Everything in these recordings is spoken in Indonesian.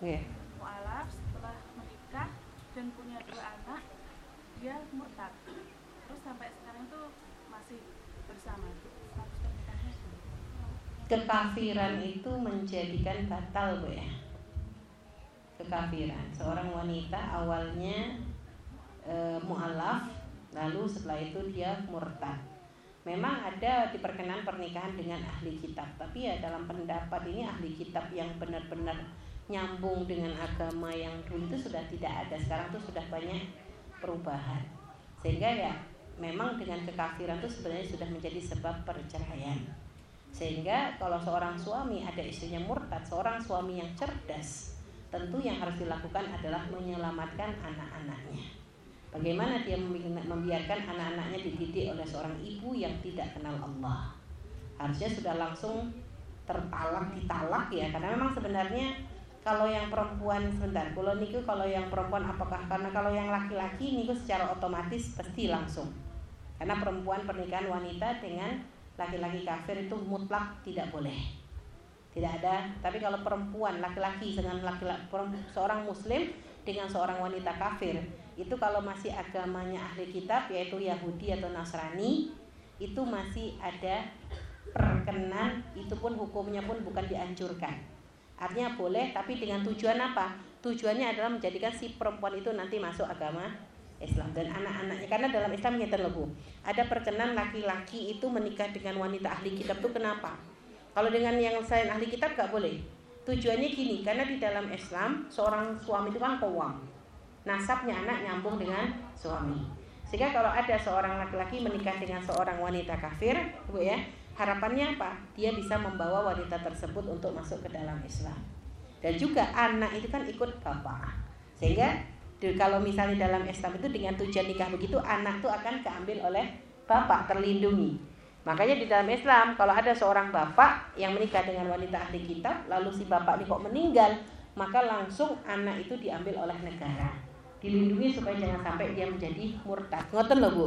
Yeah. mualaf setelah menikah dan punya dua anak dia murtad. Terus sampai sekarang tuh masih bersama. Kekafiran itu menjadikan batal bu ya? Kekafiran. Seorang wanita awalnya e, mu'alaf Lalu setelah itu dia murtad. Memang ada diperkenan pernikahan dengan ahli kitab Tapi ya dalam pendapat ini ahli kitab yang benar-benar nyambung dengan agama yang dulu itu sudah tidak ada. Sekarang itu sudah banyak perubahan. Sehingga ya memang dengan kekafiran itu sebenarnya sudah menjadi sebab perceraian. Sehingga kalau seorang suami ada istrinya murtad Seorang suami yang cerdas Tentu yang harus dilakukan adalah menyelamatkan anak-anaknya. Bagaimana dia membiarkan anak-anaknya dididik oleh seorang ibu yang tidak kenal Allah? Harusnya sudah langsung tertalak ditalak ya, karena memang sebenarnya kalau yang perempuan sebentar, kalau niku kalau yang perempuan apakah karena kalau yang laki-laki niku secara otomatis pasti langsung. Karena perempuan pernikahan wanita dengan laki-laki kafir itu mutlak tidak boleh. Tidak ada, tapi kalau perempuan laki-laki dengan laki-laki seorang muslim dengan seorang wanita kafir itu kalau masih agamanya ahli kitab yaitu Yahudi atau Nasrani itu masih ada perkenan itu pun hukumnya pun bukan dianjurkan artinya boleh tapi dengan tujuan apa? Tujuannya adalah menjadikan si perempuan itu nanti masuk agama Islam dan anak-anaknya. Karena dalam Islam kita lebu ada perkenan laki-laki itu menikah dengan wanita ahli kitab itu kenapa? Kalau dengan yang selain ahli kitab gak boleh. Tujuannya gini karena di dalam Islam seorang suami itu kan kawam nasabnya anak nyambung dengan suami. Sehingga kalau ada seorang laki-laki menikah dengan seorang wanita kafir, Bu ya, harapannya apa? Dia bisa membawa wanita tersebut untuk masuk ke dalam Islam. Dan juga anak itu kan ikut bapak. Sehingga kalau misalnya dalam Islam itu dengan tujuan nikah begitu, anak itu akan keambil oleh bapak, terlindungi. Makanya di dalam Islam kalau ada seorang bapak yang menikah dengan wanita ahli kitab, lalu si bapak ini kok meninggal, maka langsung anak itu diambil oleh negara dilindungi supaya jangan sampai dia menjadi murtad. Ngoten loh Bu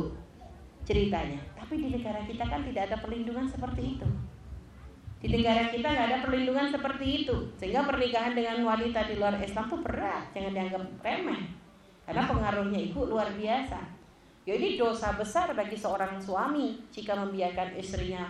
ceritanya. Tapi di negara kita kan tidak ada perlindungan seperti itu. Di negara kita nggak ada perlindungan seperti itu, sehingga pernikahan dengan wanita di luar Islam tuh berat, jangan dianggap remeh. Karena pengaruhnya ibu luar biasa. Ya ini dosa besar bagi seorang suami jika membiarkan istrinya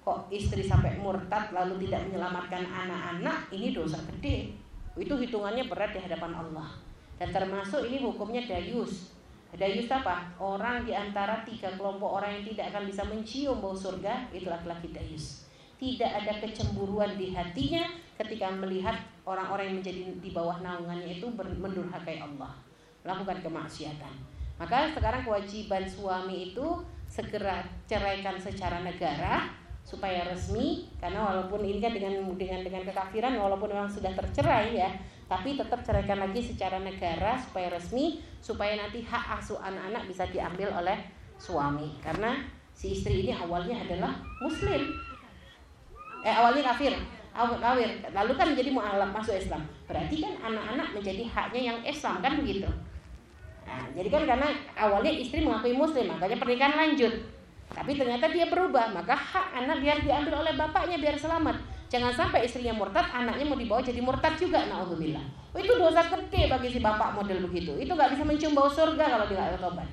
kok istri sampai murtad lalu tidak menyelamatkan anak-anak, ini dosa gede. Itu hitungannya berat di hadapan Allah. Dan termasuk ini hukumnya dayus. Dayus apa? Orang di antara tiga kelompok orang yang tidak akan bisa mencium bau surga itu laki-laki dayus. Tidak ada kecemburuan di hatinya ketika melihat orang-orang yang menjadi di bawah naungannya itu mendurhakai Allah, melakukan kemaksiatan. Maka sekarang kewajiban suami itu segera ceraikan secara negara supaya resmi karena walaupun ini kan dengan dengan dengan kekafiran walaupun memang sudah tercerai ya tapi tetap ceraikan lagi secara negara supaya resmi supaya nanti hak asuh anak-anak bisa diambil oleh suami. Karena si istri ini awalnya adalah muslim. Eh awalnya kafir. Kafir. Lalu kan menjadi mualaf masuk Islam. Berarti kan anak-anak menjadi haknya yang Islam kan begitu? Nah, jadi kan karena awalnya istri mengakui muslim makanya pernikahan lanjut. Tapi ternyata dia berubah maka hak anak biar diambil oleh bapaknya biar selamat Jangan sampai istrinya murtad, anaknya mau dibawa jadi murtad juga. Nauzubillah. Oh, itu dosa gede bagi si bapak model begitu. Itu nggak bisa mencium bau surga kalau nggak tobat.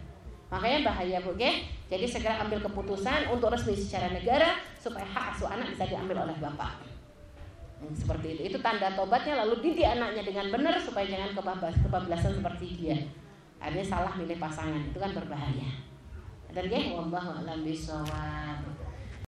Makanya bahaya bu, okay? Jadi segera ambil keputusan untuk resmi secara negara supaya hak asuh anak bisa diambil oleh bapak. Hmm, seperti itu. Itu tanda tobatnya lalu didik anaknya dengan benar supaya jangan kebablasan seperti dia. Ada salah milih pasangan itu kan berbahaya. Dan ya, wallahu a'lam bishawab.